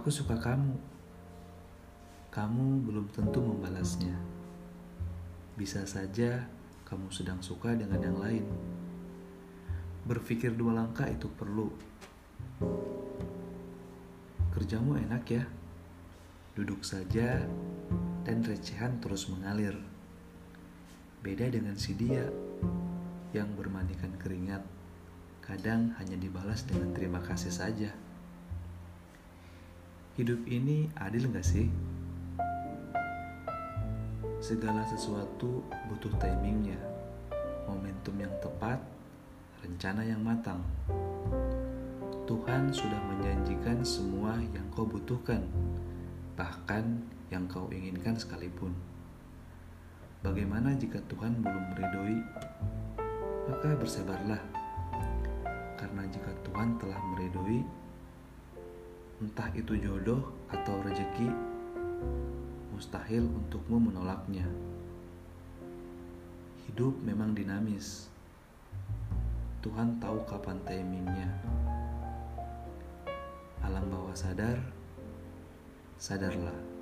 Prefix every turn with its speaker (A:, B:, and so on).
A: Aku suka kamu. Kamu belum tentu membalasnya. Bisa saja kamu sedang suka dengan yang lain. Berpikir dua langkah itu perlu. Kerjamu enak ya. Duduk saja dan recehan terus mengalir. Beda dengan si dia yang bermandikan keringat, kadang hanya dibalas dengan terima kasih saja. Hidup ini adil gak sih? Segala sesuatu butuh timingnya, momentum yang tepat, rencana yang matang. Tuhan sudah menjanjikan semua yang kau butuhkan, bahkan yang kau inginkan sekalipun. Bagaimana jika Tuhan belum meridoi? Maka bersabarlah, karena jika Tuhan telah meridoi, entah itu jodoh atau rezeki, mustahil untukmu menolaknya. Hidup memang dinamis. Tuhan tahu kapan timingnya. Alam bawah sadar, sadarlah.